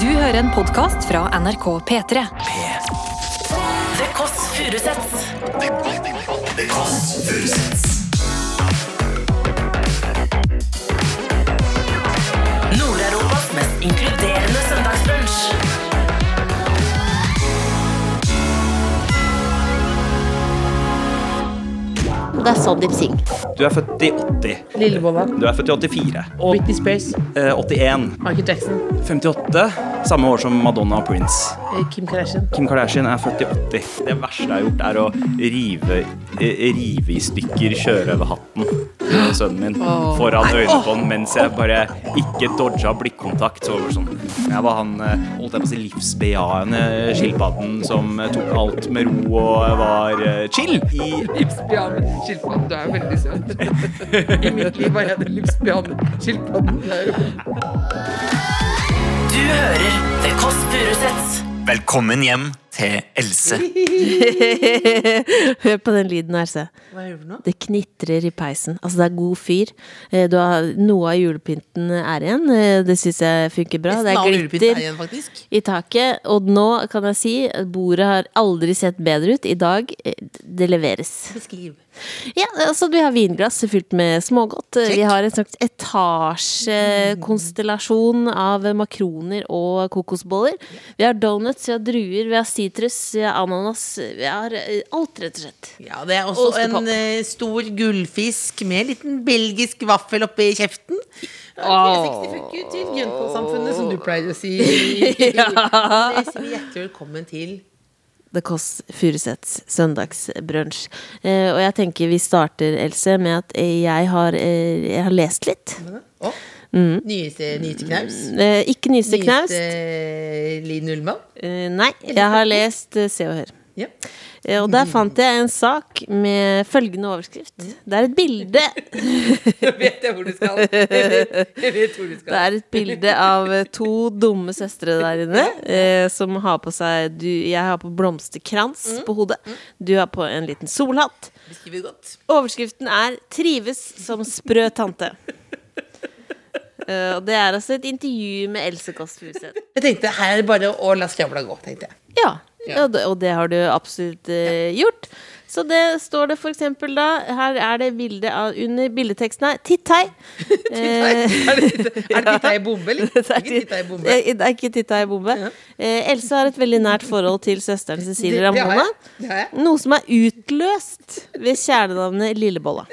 Du hører en podkast fra NRK P3. The Kåss Furuseths. Nord-Europas mest inkluderende søndagsbrunch. Det er Sandeep Singh. Du er født i 80. Lillebolla. Du er født i 84. Og Britney Spears. eh, 81. Michael Jackson. 58. Samme år som Madonna og Prince. Eh, Kim Kardashian. Kim Kardashian er født i 80. Det verste jeg har gjort, er å rive, eh, rive i stykker sjørøverhatten til sønnen min foran øynene på han mens jeg bare ikke dodga blikkontakt. Så sånn. Jeg var han eh, holdt jeg på å si livsbejaende skilpadden som tok alt med ro og var chill i Livsbejaende skilpadden. Du er veldig søt. I mitt liv var jeg den livsbejaende skilpadden. Det jo- Du hører The Kåss Furuseths. Velkommen hjem til Else. Hør på den lyden her, se. Hva gjør du nå? Det knitrer i peisen. Altså, det er god fyr. Eh, Du har, noe av julepynten er igjen. Eh, Det syns jeg funker bra. Det er er glitter igjen, i taket. Og nå kan jeg si at bordet har aldri sett bedre ut. I dag, eh, det leveres. Beskriv. Ja, altså vi har vinglass fylt med smågodt. Vi har en slags etasjekonstellasjon av makroner og kokosboller. Vi har donuts, vi har druer, vi har sitrus, ananas. Har eh, alt, rett og slett. Ja, det er også Ostepop. en eh, stor gullfisk med en liten belgisk vaffel oppi kjeften. Åh. 360 fuck you til Grønnkålsamfunnet, som du pleier å si. Ja. Det sier vi hjertelig velkommen til. The Kåss Furuseths søndagsbrunsj. Eh, og jeg tenker vi starter, Else, med at jeg har, eh, jeg har lest litt. Å, Nyeste, nyeste knaus. Eh, ikke nyeste knaust. Nyeste Linn Ullmann. Eh, nei, jeg har lest eh, Se og Hør. Ja. Eh, Og der fant jeg en sak med følgende overskrift. Det er et bilde Nå vet jeg hvor du skal. Jeg vet, jeg vet hvor du Det er et bilde av eh, to dumme søstre der inne eh, som har på seg du, Jeg har på blomsterkrans på hodet. Du har på en liten solhatt. Overskriften er 'Trives som sprø tante'. Eh, og det er altså et intervju med Else Kåss Furuseth. Jeg tenkte her er det bare å la skravla gå, tenkte jeg. Ja, Ja. og det, og det har du absolutt eh, gjort. Så det står det eksempel da Her er det bilde av Under bildeteksten her Tittei. Eh, Er det, det titta i bombe, eller? det er Ikke bombe. Det er ikke titta i bombe. Eh, Else har et veldig nært forhold til søsteren Cecilie Ramona. Noe som er utløst ved kjælenavnet Lillebolla.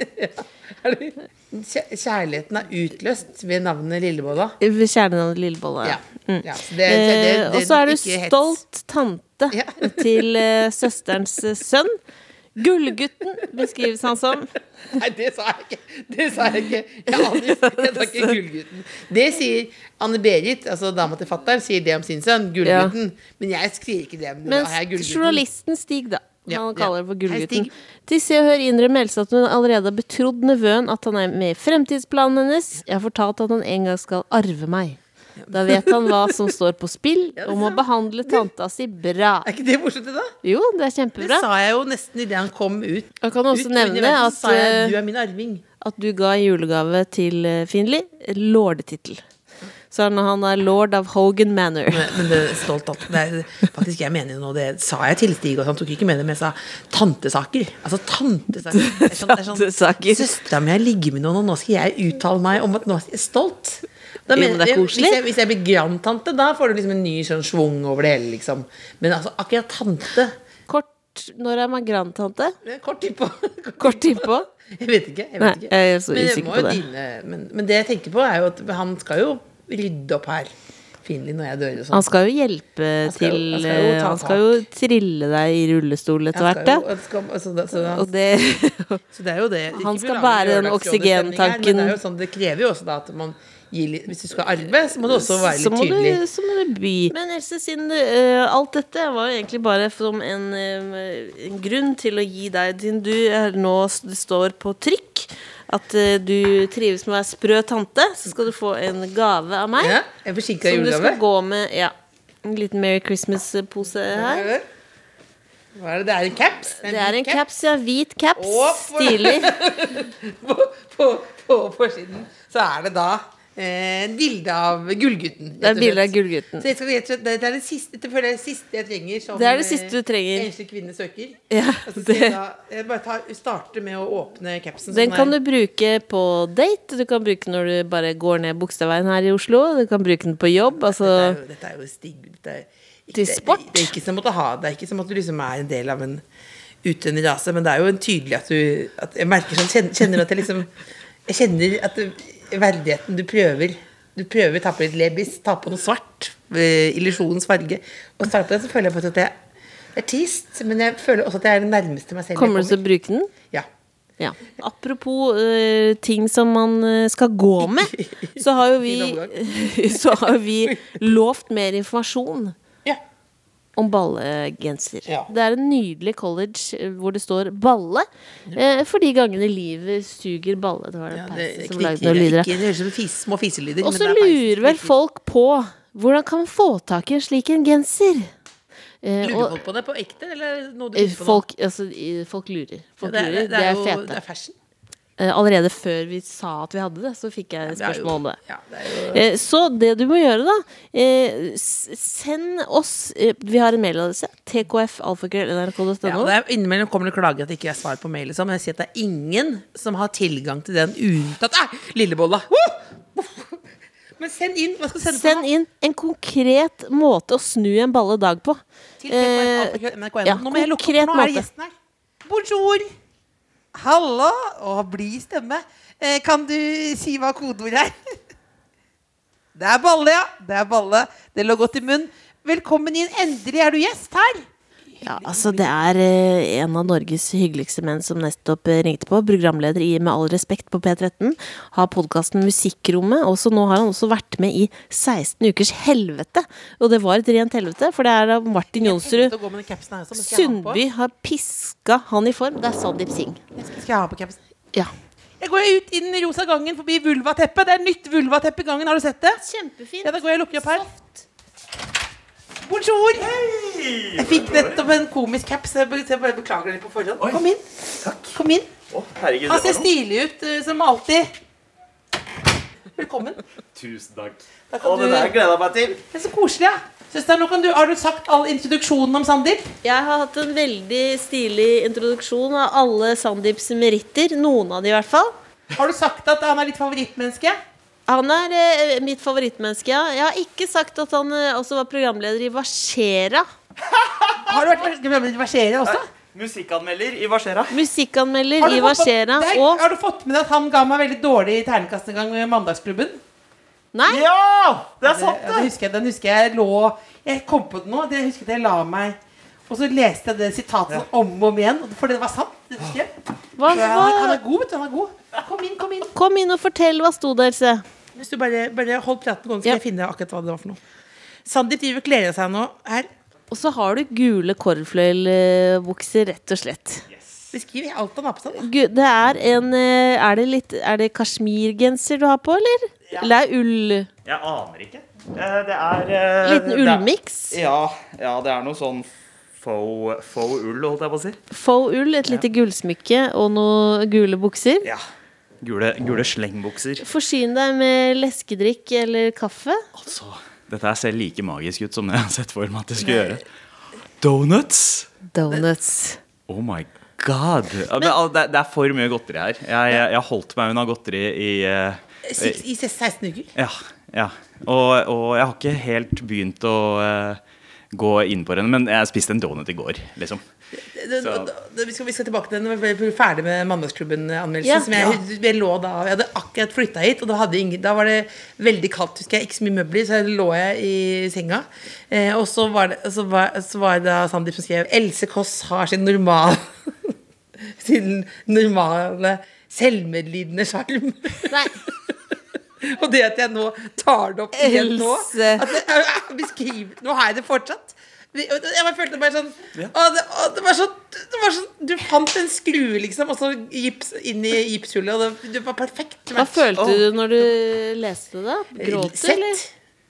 Er det- Kjærligheten er utløst ved navnet Lillebolla. Ved kjælenavnet Lillebolla. Ja. Mm. ja det, det, det, Eh, og så er du stolt tante Ja. til uh, søsterens eh, sønn. Gullgutten beskrives han som. Nei, det sa jeg ikke. Det sa jeg ikke. Jeg, sa ikke Gullgutten. Det sier Anne-Berit, altså dama til fatter'n, sier det om sin sønn. Gullgutten. Men jeg skriver ikke det. Men Mens journalisten Stig, da. Ja, Han ja. kaller det for Gullgutten. Til Se og Hør innrømmer Else at hun allerede har betrodd nevøen at han er med i fremtidsplanen hennes. Jeg har fortalt at han en gang skal arve meg. Da vet han hva som står på spill, og må behandle tanta si bra. Er ikke det morsomt, da? Jo, det er kjempebra. Det sa jeg jo nesten idet han kom ut. Jeg kan også ut nevne at, jeg, eh, du er min arving. at du ga en julegave til Finli Finley lordetittel. Så er han er lord of Hogan Manor. Men, men det er stolt at det er, Faktisk, jeg mener jo nå Det sa jeg til Stig, og han tok ikke med det, men jeg sa tantesaker. Altså tantesaker. Det sånn, det sånn, Tantesaker. Søstera mi har ligget med noen, og nå skal jeg uttale meg om at nå er jeg stolt. Da men det er koselig. Hvis jeg, hvis jeg blir grandtante, da får du liksom en ny sånn schwung over det hele, liksom. Men altså, akkurat tante Kort Når er man grandtante? Kort tid på. Kort tid på? Jeg vet ikke. Jeg vet Nei, ikke. jeg er så usikker på det. Dine, men, men det jeg tenker på, er jo at han skal jo rydde opp her. Finlig når jeg dør og sånn. Han skal jo hjelpe skal til han skal jo eh, Han skal jo trille deg i rullestol etter hvert, Han skal- altså, så, det så det er jo det. Ikke Han skal bære den oksygentanken. Men det, er jo sånn, det krever jo også da at man litt Hvis du skal arve, så må du også være så litt må, tydelig. du, så må du by. Men Else, siden uh, alt dette var jo egentlig bare som en, uh, en grunn til å gi deg din du er nå står på trykk at eh, du trives med å være sprø tante, så skal du få en gave av meg. Ja, en forsinka som du skal gå med. Ja. En liten Merry Christmas-pose her. Hva er det? Det er en caps? Det er en caps, ja. Hvit caps. Å, Stilig. På, på, på forsiden så er det da et bilde av Gullgutten. Det er bilde av Gullgutten. Så jeg skal jeg, det er det siste, det er det siste jeg trenger som Det er det siste du eh, trenger. enslig kvinne søker. Ja, Og så jeg, da, jeg bare tar, starter med å åpne capsen. den kan her. du bruke på date. Du kan bruke når du bare går ned Bogstadveien her i Oslo. Du kan bruke den på jobb. dette, er Altså jo, dette er jo stig... Dette er, ikke, Til sport. Det, det er ikke som å ha Det er ikke som at du liksom er en del av en utøvende rase, men det er jo en tydelig at du at Jeg merker sånn Kjenner, kjenner at jeg liksom Jeg kjenner at det, verdigheten du prøver Du prøver å ta på litt lebis, ta på noe svart, eh, illusjonens farge, og starte på det, så føler jeg på at jeg det er trist, men jeg føler også at jeg er det nærmeste meg selv. kommer du til å bruke den? Ja. Ja. Apropos uh, ting som man eh, skal gå med, så har jo vi, så har vi lovt mer informasjon. Om ballegenser. Ja. Det er en nydelig college eh, hvor det står 'balle', eh, for de gangene livet suger balle. Det var det ja det som lagde noen lyder. ikke, det høres ut som fis, små fiselyder. Og så det er lurer vel folk på hvordan kan man få tak i en slik en genser? Eh, Lurer og, folk på det på ekte, eller noe du eh, på folk, altså, folk lurer. Ja, Folk det, er, lurer. det, er jo, fete. det er fashion. Eh, Allerede før vi sa at vi hadde det, så fikk jeg spørsmål om det. Ja, det jo Eh, Så det du må gjøre, da eh, Send oss Vi har en mailadresse. ja, tkfalfakrøll.nrk.no. er Innimellom kommer det klager at ikke er svar på mail, liksom. men jeg sier at det er ingen som har tilgang til den unntatt ah, Lillebolla! Men send inn. Hva skal sende Send inn en konkret måte å snu en balle dag på. Til ja, Nå må jeg lukke opp, nå er det gjesten her. Bonjour! Hallo! Å, blid stemme. Eh, kan du si hva kodeordet er? Det er balle, ja. Det er balle. Det lå godt i munnen. Velkommen inn. Endelig er du gjest her. Ja, altså Det er eh, en av Norges hyggeligste menn som nettopp eh, ringte på. Programleder i Med all respekt på P13. Har podkasten Musikkrommet. Og så nå har han også vært med i 16 ukers helvete. Og det var et rent helvete, for det er da Martin Jonsrud også? Sundby har piska han i form. Det er Sandeep Singh. Skal jeg ha på capsen? Ja. Jeg går ut i den rosa gangen forbi vulvateppet. Det er nytt vulvateppe i gangen. Har du sett det? Kjempefint. Ja, da går jeg og lukker opp her. Bonjour! Jeg fikk nettopp en komisk caps. Jeg bare beklager litt på forhånd. Kom inn. Kom inn. Å, herregud, Han det ser var noe. stilig ut eh, som alltid. Velkommen. Tusen takk. Da kan du... gleder jeg meg til. Det er så koselig, ja. Søster, nå kan du, har du sagt all introduksjonen om Sandeep? Jeg har hatt en veldig stilig introduksjon av alle Sandeeps meritter. Noen av de i hvert fall. Har du sagt at han er ditt favorittmenneske? Han er eh, mitt favorittmenneske, ja. Jeg har ikke sagt at han eh, også var programleder i Varsera. Har du vært programleder i versere også? Musikkanmelder i Varsera. Musikkanmelder Har du, i fått, er- Og har du fått med deg at han ga meg veldig dårlig ternekast en gang i Mandagsklubben? Nei! Ja! Det er sant, det! det husker jeg, den husker jeg lå Jeg kom på det nå. Det husker jeg jeg la meg Og så leste jeg det sitatet ja. om og om igjen, for det var sant. Det jeg. Hva, han, er- han er god, vet du. Han er god. Kom inn, kom inn. Kom inn og fortell hva sto der, se. Hvis du bare, bare hold praten gående, skal Ja. jeg finne akkurat hva det var for noe. Sandeep driver og kler av seg nå her. Og så har du gule kårfløyelbukser, rett og slett. Beskriv alt han har på seg. Det er en eh, Er det litt Er det kasjmirgenser du har på, eller? Eller er det ull Jeg aner ikke. Eh, Det er eh, Liten ullmiks? Ja, ja, det er noe sånn faux, faux ull, holdt jeg på å si. Faux ull, et lite gullsmykke og noen gule bukser. Ja. Gule, gule slengbukser. Forsyn deg med leskedrikk eller kaffe. Altså, dette her ser like magisk ut som det jeg har sett for meg at det skulle gjøre. Donuts! Donuts. Oh my god. Men, det, det er for mye godteri her. Jeg, jeg, jeg har holdt meg unna godteri i eh, I 16 uker. Ja. ja. Og, og jeg har ikke helt begynt å eh, gå inn på henne. men jeg spiste en donut i går, liksom. Det- det- Så- det- Vi skal, vi skal tilbake til den når vi ble ferdig med Mandagsklubben-anmeldelsen. Ja. som jeg, jeg lå da Jeg hadde akkurat flytta hit, og da, hadde ingen, da var det veldig kaldt. Husker jeg, Ikke så mye møbler, så lå jeg i senga. Eh, og så var, det, så, var, så var det da Sandeep som skrev Else Kåss har sin normal Sin normale selvmedlidende sjarm. Og det at jeg nå tar det opp igjen nå at jeg, er- beskriv, Nå har jeg det fortsatt. Jeg bare følte bare sånn å, det, å, det, var sånn det var sånn Du fant en skrue, liksom, og så gips inn i gipshullet, og det, det var perfekt. Hva følte du når du leste det? Gråt du, eller?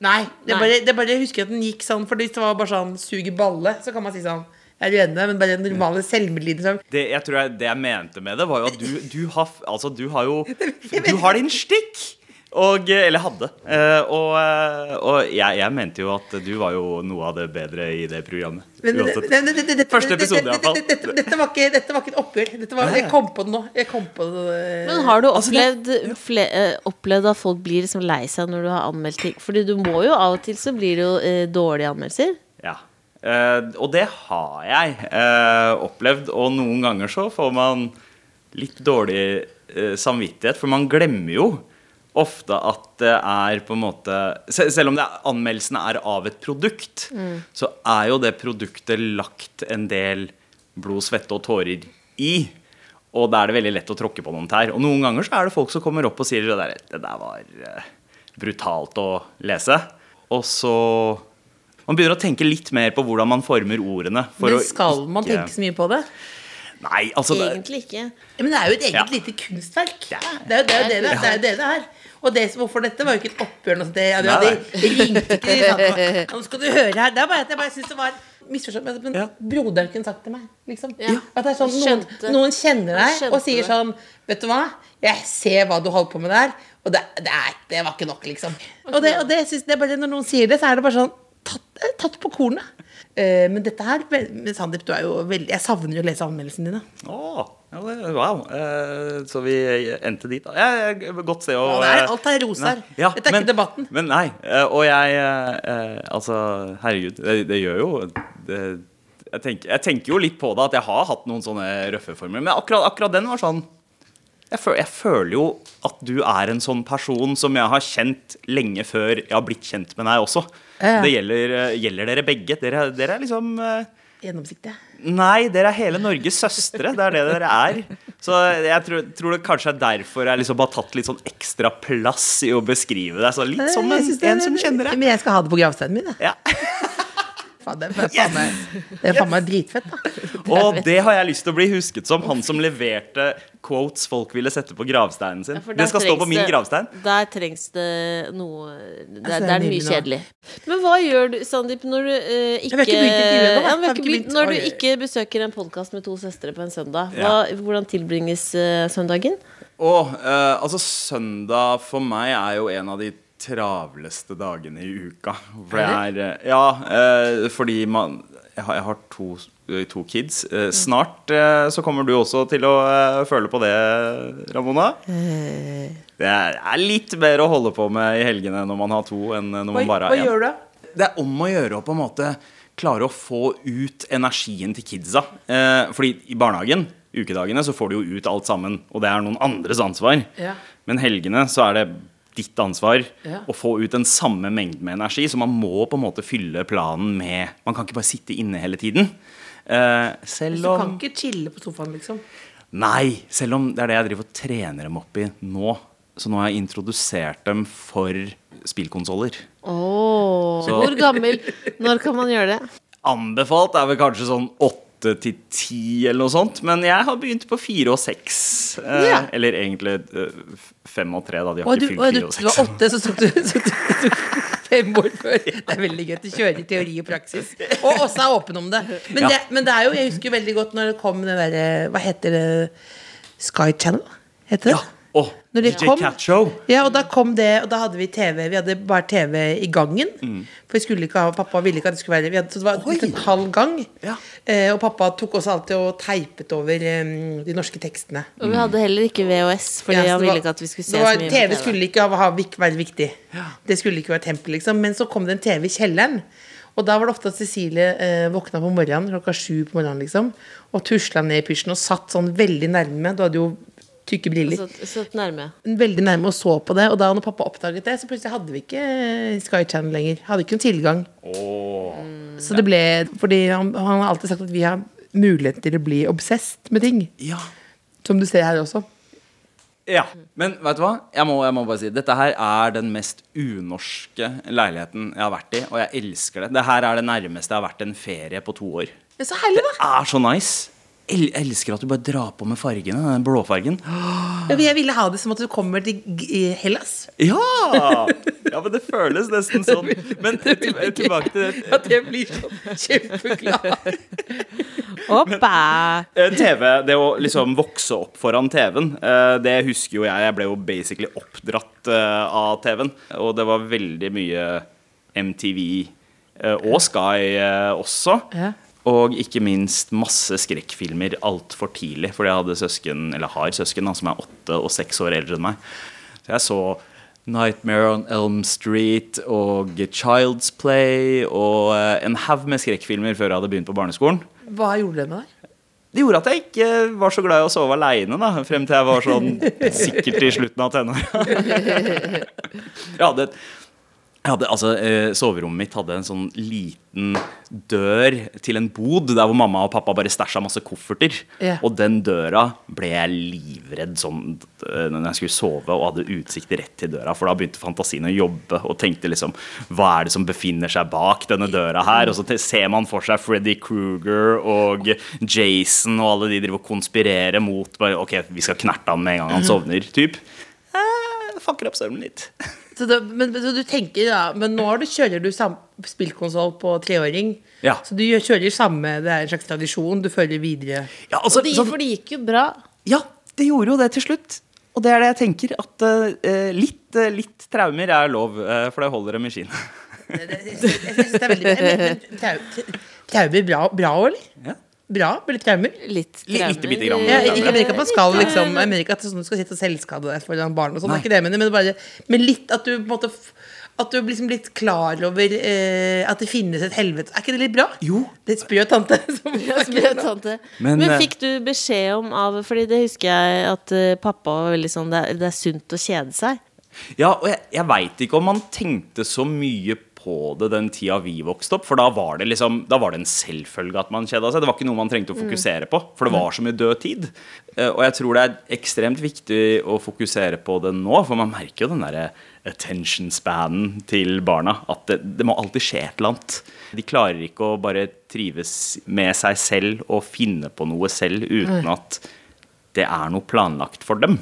Nei. Det bare, det bare jeg husker at den gikk sånn, for hvis det var bare sånn suger balle, så kan man si sånn Jeg er uenig, men bare den normale selvmedlidensen. Det jeg tror jeg, det jeg mente med det, var jo at du, du har Altså, du har jo Du har din stikk! Og, eh, eller hadde. Eh, og eh, og jeg, jeg mente jo at du var jo noe av det bedre i det programmet. Men, men, men- det, det, Første episode, i hvert fall. Dette, dette, dette, var ikke, dette var ikke et oppgjør. Dette var, jeg kom på det nå. Jeg kom på det. Men har du Altså, opplevd, fle, opplevd at folk blir liksom lei seg når du har anmeldt ting? Fordi du må jo av og til så blir det jo eh, dårlige anmeldelser. Ja. Eh, og det har jeg eh, opplevd. Og noen ganger så får man litt dårlig eh, samvittighet, for man glemmer jo ofte at det er på en måte se- Selv om det er, anmeldelsene er av et produkt, så er jo det produktet lagt en del blod, svette og tårer i. Og da er det veldig lett å tråkke på noen tær. Og noen ganger så er det folk som kommer opp og sier det der, det der var eh, brutalt å lese. Og så Man begynner å tenke litt mer på hvordan man former ordene. for Men å skal man ikke- tenke så mye på det? Nei, altså det, Egentlig ikke. Ja, men det er jo et eget Ja. lite kunstverk. Det er jo det er det, er, det, er det det er. Og det, hvorfor dette var jo ikke et oppgjør. Det, ja, de, ringte ikke de Nå skal du høre her. Det er bare at jeg bare syns det var misforstått. Men, Ja. broderen kunne sagt til meg, liksom. Ja. At det er sånn, noen, noen kjenner deg og sier sånn Vet du hva? Jeg ser hva du holder på med der, og det, det, er, det var ikke nok, liksom. Og det, og det, synes, det er bare, når noen sier det, så er det bare sånn Tatt, eh, tatt på kornet. Eh, men dette her Men Sandeep, du er jo veldig Jeg savner jo å lese anmeldelsene dine. Åh. ja, det, wow. Eh, så vi endte dit, da. Ja, godt se å Ja, det er, eh, alt er ros her. Ja, Dette er men- ikke debatten. Men nei. eh, Og jeg eh, eh, Altså, herregud, det, det gjør jo det, jeg, tenker, jeg tenker jo litt på det, at jeg har hatt noen sånne røffe former. Men akkurat, akkurat den var sånn jeg føler, jeg føler jo at du er en sånn person som jeg har kjent lenge før jeg har blitt kjent med deg også. Ja. Det gjelder, eh, gjelder dere begge. Dere, dere er liksom Gjennomsiktige? Gjennomsiktig. Nei, dere er hele Norges søstre. Det er det dere er. Så jeg tror, tror det kanskje er derfor jeg liksom har tatt litt sånn ekstra plass i å beskrive deg. Så litt som en, en som kjenner deg. Men jeg skal ha det på gravsteinen min. jeg. Ja. Faen, det er faen er meg dritfett, da. Og det har jeg lyst til å bli husket som han som leverte quotes folk ville sette på gravsteinen sin. Ja, Det skal stå på min det- gravstein. Der trengs det noe Det, Altså, det er mye kjedelig. Men hva gjør du, Sandeep, når du uh, ikke ikke nå. Ja, ikke ikke begynt? Når du ikke besøker en podkast med to søstre på en søndag, hva, hvordan tilbringes uh, søndagen? Å, uh, altså søndag for meg er jo en av de travleste dagene i uka. For det er eh, Ja, eh, fordi man Jeg har, jeg har to, eh, to kids. Eh, snart så kommer du også til å føle på det, Ramona. Det er, litt mer å holde på med i helgene når man har to, enn når man bare hva har én. gjør du? Det er om å gjøre å på en måte klare å få ut energien til kidsa. Fordi i barnehagen, ukedagene, så får du jo ut alt sammen, og det er noen andres ansvar. Ja. Men helgene så er det ditt ansvar Ja. å få ut den samme mengden med energi, så man må på en måte fylle planen med Man kan ikke bare sitte inne hele tiden. Uh, selv Du kan ikke chille på sofaen, liksom. Nei, selv om det er det jeg driver og trener dem opp i nå. Så nå har jeg introdusert dem for spillkonsoller. Oh, Hvor gammel? Når kan man gjøre det? Anbefalt er vel kanskje sånn åtte til ti eller noe sånt, men jeg har begynt på fire og seks. Eh, Ja. Eller egentlig eh, fem og tre, da. De har Og du, ikke og fylt fire og du var åtte, så tok du, så tok du fem år før. Det er veldig gøy. Du kjører teori og praksis. Og også er åpen om det. Men, Ja. det. men det er jo, jeg husker veldig godt når det kom det derre Hva heter det? Sky Channel? Heter det? Ja. Det DJ kom- Cat Show. Ja, og da kom det, og da hadde vi TV. Vi hadde bare TV i gangen. Mm. For vi skulle ikke ha, pappa ville ikke at det skulle være vi hadde, Så det var Oi. en halv gang. Ja. Eh, og pappa tok også alltid og teipet over um, de norske tekstene. Og vi hadde heller ikke VHS, fordi Ja, han ville ikke at vi skulle se var, så mye TV TV. skulle ikke ha, ha, være viktig. Det skulle ikke være tempel, liksom. Men så kom det en TV i kjelleren. Og da var det ofte at Cecilie eh, våkna på morgenen klokka sju på morgenen liksom, og tusla ned i pysjen og satt sånn veldig nærme. Du hadde jo tykke briller. Så, så nærme. Veldig nærme og så på det. Og da når pappa oppdaget det, så plutselig hadde vi ikke eh, Sky Channel lenger. Hadde ikke noen tilgang. Oh. Så det ble Fordi han, han har alltid sagt at vi har mulighet til å bli obsesst med ting. Ja. Som du ser her også. Ja, men vet du hva? Jeg må, jeg må bare si Dette her er den mest unorske leiligheten jeg har vært i, og jeg elsker det. Det her er det nærmeste jeg har vært en ferie på to år. Men så herlig, Det er så nice. Jeg elsker at du bare drar på med fargene. Den blåfargen. Ja, Jeg ville ha det som at du kommer til G- Hellas. Ja! ja, men det føles nesten sånn. Men tilbake til det. At jeg blir sånn kjempeglad. Oppa! Eh, TV, det å liksom vokse opp foran TV-en, eh, det husker jo jeg. Jeg ble jo basically oppdratt eh, av TV-en. Og det var veldig mye MTV og Sky også. Ja. Og ikke minst masse skrekkfilmer altfor tidlig. Fordi jeg hadde søsken, eller har søsken da, som er åtte og seks år eldre enn meg. Så jeg så Nightmare on Elm Street og Child's Play og eh, en haug med skrekkfilmer før jeg hadde begynt på barneskolen. Hva gjorde det med deg? Det gjorde at jeg ikke var så glad i å sove aleine, frem til jeg var sånn sikkert i slutten av tenåra. Jeg hadde, jeg hadde, altså, eh, soverommet mitt hadde en sånn liten dør til en bod der hvor mamma og pappa bare stæsja masse kofferter. Yeah. Og den døra ble jeg livredd sånn eh, når jeg skulle sove og hadde utsikt rett til døra, for da begynte fantasien å jobbe og tenkte liksom Hva er det som befinner seg bak denne døra her? Og så ser man for seg Freddy Kruger og Jason og alle de driver og konspirerer mot bare, Ok, vi skal knerte han med en gang han sovner, typ. Eh, fucker opp søvnen litt. Så, det, men, så du tenker ja, Men nå du, kjører du spillkonsoll på treåring. Ja. Så du kjører samme Det er en slags tradisjon du følger videre. Ja, altså, det, sånn- for det gikk jo bra. Ja, det gjorde jo det til slutt. Og det er det jeg tenker, at uh, litt, uh, litt traumer er lov, uh, for det holder dem i jeg det er veldig Traumer bra, bra eller? Ja. Bra? Eller traumer? Litt Litt- traumer. Litt, bitte grann. Ja, ikke Amerika at man skal liksom Amerika at sånn du skal sitte og selvskade deg foran barn og sånn. det er ikke det mener, Men, bare, men litt at du på en måte At du liksom litt klar over eh, at det finnes et helvete. Er ikke det litt bra? Jo. Det spør jo tante. Som, Ja, ble tante. Men, Men, eh, fikk du beskjed om av Fordi det husker jeg at eh, pappa var veldig sånn Det er, det er sunt å kjede seg. Ja, og jeg, jeg veit ikke om han tenkte så mye på det den tida vi vokste opp, for da var det liksom Da var det en selvfølge at man kjeda seg. Det var ikke noe man trengte å fokusere på, for det var så mye død tid. Eh, Og jeg tror det er ekstremt viktig å fokusere på det nå, for man merker jo den derre attention spanen til barna. At det, det må alltid skje et eller annet. De klarer ikke å bare trives med seg selv og finne på noe selv uten at det er noe planlagt for dem.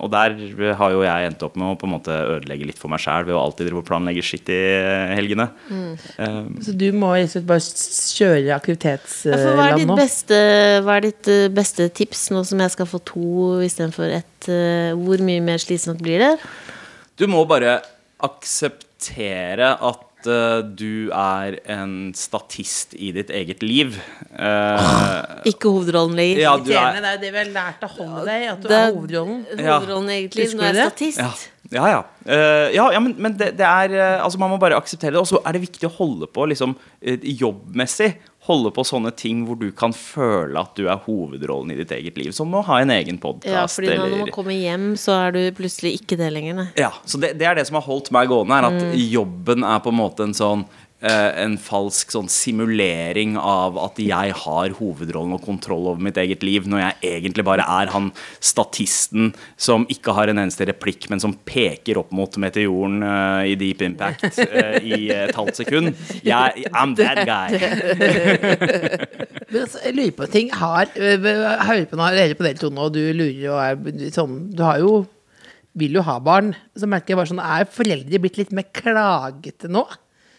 Og der har jo jeg endt opp med å på en måte ødelegge litt for meg sjæl ved å alltid drive og planlegge skitt i helgene. Eh, så du må rett og slett bare kjøre Ja, hva, er aktivitetsland nå? beste, hva er ditt eh, beste tips nå som jeg skal få to istedenfor ett? eh, Hvor mye mer slitsomt blir det? Du må bare akseptere at eh, du er en statist i ditt eget liv. Eh, Ikke hovedrollen lenger. ja, er det er jo det vi har lært av Holiday, at du Det er hovedrollen. Ja. Hovedrollen i eget liv. Nå er statist. Ja, ja. ja. Uh, ja, ja men, men det, det er eh, Altså, man må bare akseptere det. Og så er det viktig å holde på liksom eh, jobbmessig. Holde på sånne ting hvor du kan føle at du er hovedrollen i ditt eget liv. Som å ha en egen podkast. Ja, fordi når man kommer hjem, så er du plutselig ikke det lenger. Nei. Ja, så det, det er det som har holdt meg gående, er at jobben er på en måte en sånn en falsk sånn simulering av at jeg har hovedrollen og kontroll over mitt eget liv, når jeg egentlig bare er han statisten som ikke har en eneste replikk, men som peker opp mot meteoren eh, i Deep Impact eh, i et halvt sekund. Jeg, I'm that guy. Men altså, jeg lurer på ting. Har, hører på, dere på dere to nå, du lurer og er sånn Du har jo vil jo ha barn. Så merker jeg bare sånn Er foreldre blitt litt mer klagete nå?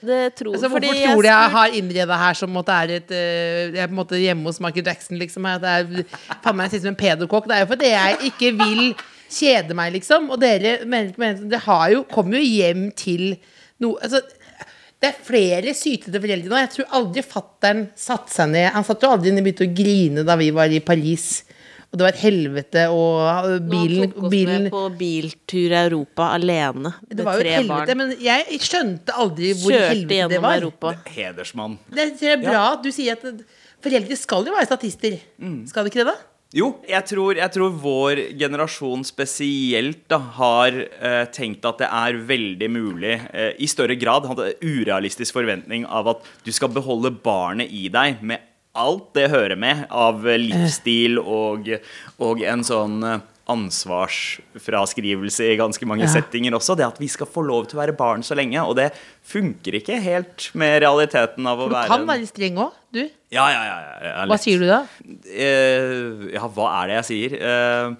Det tror Altså, hvorfor jeg tror jeg spurte- har innreda her som det er et øh, Jeg er på en måte hjemme hos Michael Jackson, liksom. At Det er faen meg jeg sitter som en pedokokk. Det er jo fordi jeg ikke vil kjede meg, liksom. Og dere mener, mener, det har jo, kommer jo hjem til noe altså, det er flere sytete foreldre nå. Jeg tror aldri fattern satte seg ned. Han satt jo aldri ned og begynte å grine da vi var i Paris. Og det var et helvete, og bilen, Nå tok oss bilen med på biltur i Europa alene med Det var jo tre et helvete, barn. men jeg skjønte aldri hvor Kjørte helvete det var. Europa. Hedersmann. Det er bra at du sier at foreldre skal jo være statister. Skal de ikke det, da? Jo, jeg tror, jeg tror vår generasjon spesielt da, har eh, tenkt at det er veldig mulig, eh, i større grad, hadde urealistisk forventning av at du skal beholde barnet i deg med alt det hører med av eh, livsstil og, og en sånn eh, ansvarsfraskrivelse i ganske mange Ja. settinger også. Det at vi skal få lov til å være barn så lenge. Og det funker ikke helt med realiteten av å Du være kan være streng òg, du. Ja, ja, ja, ja, ja, Hva sier du da? Eh, ja, hva er det jeg sier? Eh,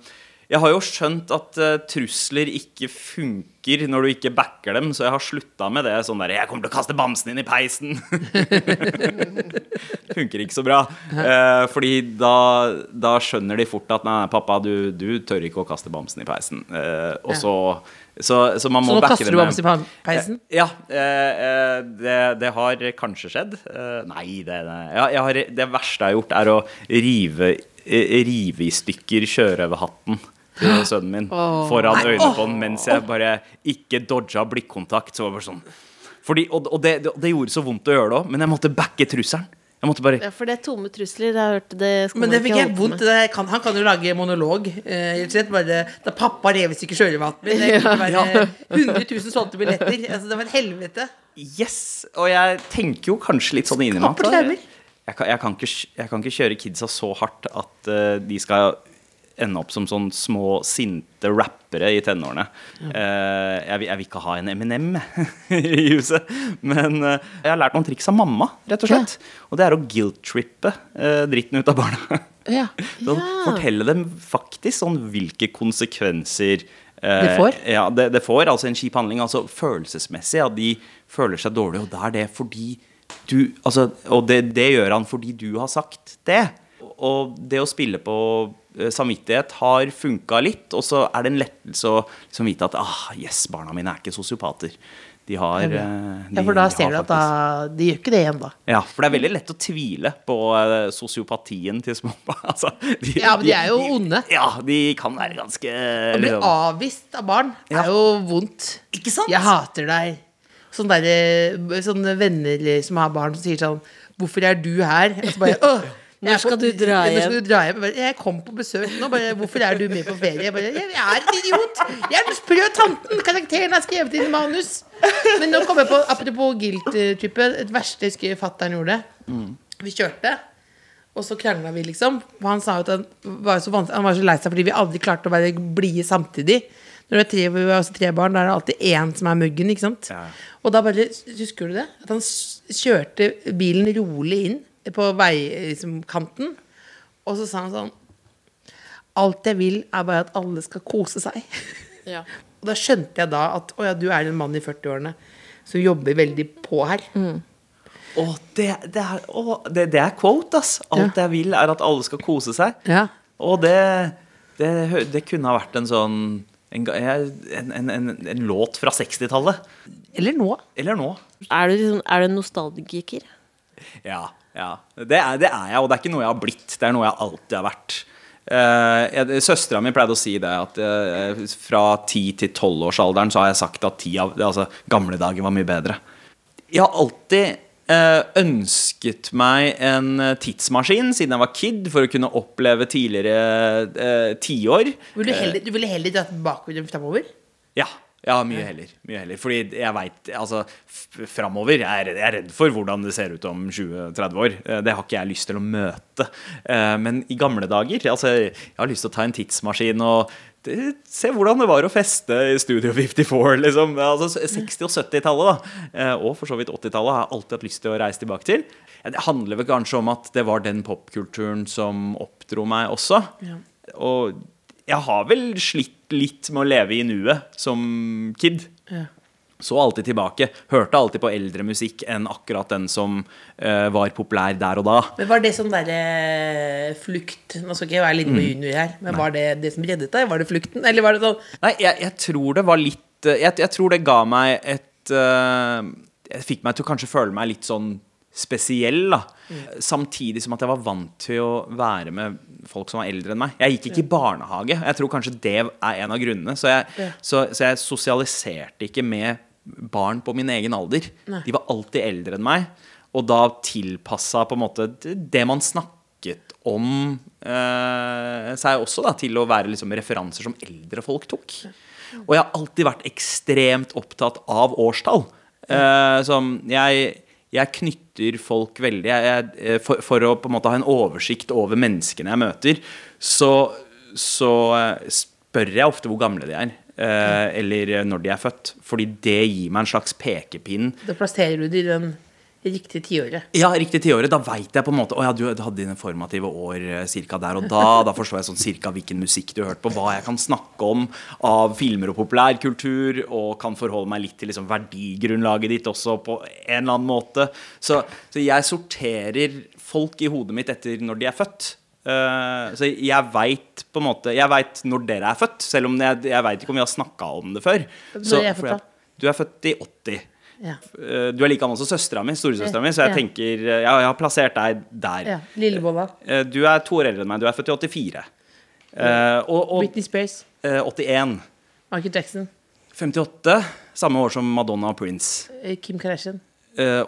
Jeg har jo skjønt at uh, trusler ikke funker når du ikke backer dem, så jeg har slutta med det. Sånn der 'Jeg kommer til å kaste bamsen inn i peisen'. funker ikke så bra. Uh, fordi da, da skjønner de fort at 'nei, pappa, du, du tør ikke å kaste bamsen i peisen'. Uh, og så, så, så man må Så nå kaster du bamsen i peisen? Ja, eh, det, det har kanskje skjedd. Eh, nei, det, ja, har, det verste jeg har gjort, er å rive, rive i stykker sjørøverhatten til sønnen min foran øynene på den mens jeg bare ikke dodga blikkontakt. Så var bare sånn fordi, og, og det, det, det gjorde så vondt å gjøre det òg, men jeg måtte backe trusselen. Jeg måtte bare Ja, for det er tomme trusler. Jeg har hørt det skal Men det fikk jeg vondt. Det kan, han kan jo lage monolog. Eh, slett bare Da pappa rev i stykker sjørøverhatten min. Det kunne være 100 000 solgte billetter. Altså, det var et helvete. Yes! Og jeg tenker jo kanskje litt sånn inni meg jeg, kan- jeg, ikke, jeg kan ikke kjøre kidsa så hardt at uh, de skal ende opp som sånn små, sinte rappere i tenårene. Eh, jeg, vil- jeg vil ikke ha en Eminem i huset. Men eh, jeg har lært noen triks av mamma, rett og slett. Og det er å guilt-trippe eh, dritten ut av barna. Ja. Sånn, Fortelle dem faktisk sånn hvilke konsekvenser Det får? Ja, det, det får. Altså en kjip handling. Altså følelsesmessig. At de føler seg dårlig, og da er det fordi du altså, Og det, det gjør han fordi du har sagt det. Og det å spille på samvittighet har funka litt, og så er det en lettelse å liksom vite at ah, yes, barna mine er ikke sosiopater. De har eh, de, Ja, for da de ser du at da De gjør ikke det igjen, da. ja, for det er veldig lett å tvile på eh, sosiopatien til små barn. Altså, de, Ja, men de er jo onde. Ja, de kan være ganske Å bli avvist av barn Ja. er jo vondt. Ikke sant? Jeg hater deg. Sånne, der, sånne venner som har barn som sier sånn Hvorfor er du her? Og så bare, «Åh, Når er skal du dra Når skal du dra hjem? Jeg kom på besøk nå. Bare, Hvorfor er du med på ferie? Jeg, bare, jeg er en idiot! Jeg er den sprø tanten! Karakteren er skrevet inn i manus. Men nå kommer jeg på, apropos guilt-trippet, det verste jeg husker fatter'n gjorde. Vi kjørte. Og så krangla vi, liksom. Og han sa at han var så, han var så lei seg fordi vi aldri klarte å være blide samtidig. Når det er tre, vi har også tre barn, da er det alltid én som er muggen. ikke sant? Ja. Og da bare Husker du det? At han kjørte bilen rolig inn på veikanten. Og så sa han sånn Alt jeg vil, er bare at alle skal kose seg. Ja. Og da skjønte jeg da at å ja, du er en mann i 40-årene som jobber veldig på her. Å, det, det, er, å, det, det er quote, ass. Alt jeg vil, er at alle skal kose seg. Ja. Og det, det, det kunne ha vært en sånn en, en, en, en, en låt fra 60-tallet. Eller nå. Eller nå. Er, du liksom, er du en nostalgiker? Ja. Ja. Det, er, det er jeg, og det er ikke noe jeg har blitt. Det er noe jeg alltid har vært. Uh, Søstera mi pleide å si det, at eh, fra 10 til 12-årsalderen så har jeg sagt at 10 av, altså, gamle dager var mye bedre. Jeg har alltid eh, ønsket meg en tidsmaskin siden jeg var kid, for å kunne oppleve tidligere uh, tiår. Heller, du ville heller dratt bakover enn framover? Ja. Ja, mye heller. Mye heller. Fordi jeg veit Altså, framover jeg jeg er redd for hvordan det ser ut om 20-30 år. Eh, Det har ikke jeg lyst til å møte. Eh, Men i gamle dager Altså, jeg har lyst til å ta en tidsmaskin og se hvordan det var å feste i Studio 54, liksom. Altså 60- og 70-tallet, da. Eh, Og for så vidt 80-tallet har jeg alltid hatt lyst til å reise tilbake til. Ja, Det handler vel kanskje om at det var den popkulturen som oppdro meg også. Og jeg har vel slitt litt med å leve i nuet som kid. Så alltid tilbake. Hørte alltid på eldre musikk enn akkurat den som uh, var populær der og da. Men Var det sånn derre flukt Nå skal ikke jeg være litt med junior her, men var det det som reddet deg? Var det flukten? Eller var det sånn Nei, jeg, jeg tror det var litt eh, jeg, jeg tror det ga meg et uh, Jeg fikk meg til å kanskje føle meg litt sånn spesiell, da. Samtidig som at jeg var vant til å være med folk som var eldre enn meg. Jeg gikk ikke i barnehage. Jeg tror kanskje det er en av grunnene. Så jeg, så, så jeg sosialiserte ikke med barn på min egen alder. De var alltid eldre enn meg. Og da tilpassa på en måte det man snakket om eh, seg også da, til å være liksom referanser som eldre folk tok. Og jeg har alltid vært ekstremt opptatt av årstall. Eh, som jeg, jeg knytter folk veldig jeg, jeg, eh, for, for å på en måte ha en oversikt over menneskene jeg møter, så, så eh, spør jeg ofte hvor gamle de er. eh, eller når de er født. Fordi det gir meg en slags pekepinn. Da plasserer du det i den riktige tiåret. Ja, riktig tiåret. Da veit jeg på en måte Å ja, du hadde dine formative år eh, cirka der og da. Da forstår jeg sånn cirka hvilken musikk du hørte på, hva jeg kan snakke om av filmer og populærkultur, og kan forholde meg litt til liksom verdigrunnlaget ditt også på en eller annen måte. Så, så jeg sorterer folk i hodet mitt etter når de er født. Uh, så jeg veit på en måte Jeg vet når dere er født, selv om jeg, jeg veit ikke om vi har snakka om det før. Når Så- er født, da? Du er født i 80. Ja. Eh, Du er like gammel som søstera mi, storesøstera mi, så jeg Ja. tenker eh, ja, jeg har plassert deg der. ja. Lillebolla. Eh, Du er to år eldre enn meg. Du er født i 84. Eh, og og Britney Spears. eh, 81. Michael Jackson. 58. Samme år som Madonna og Prince. Kim Kardashian. Eh,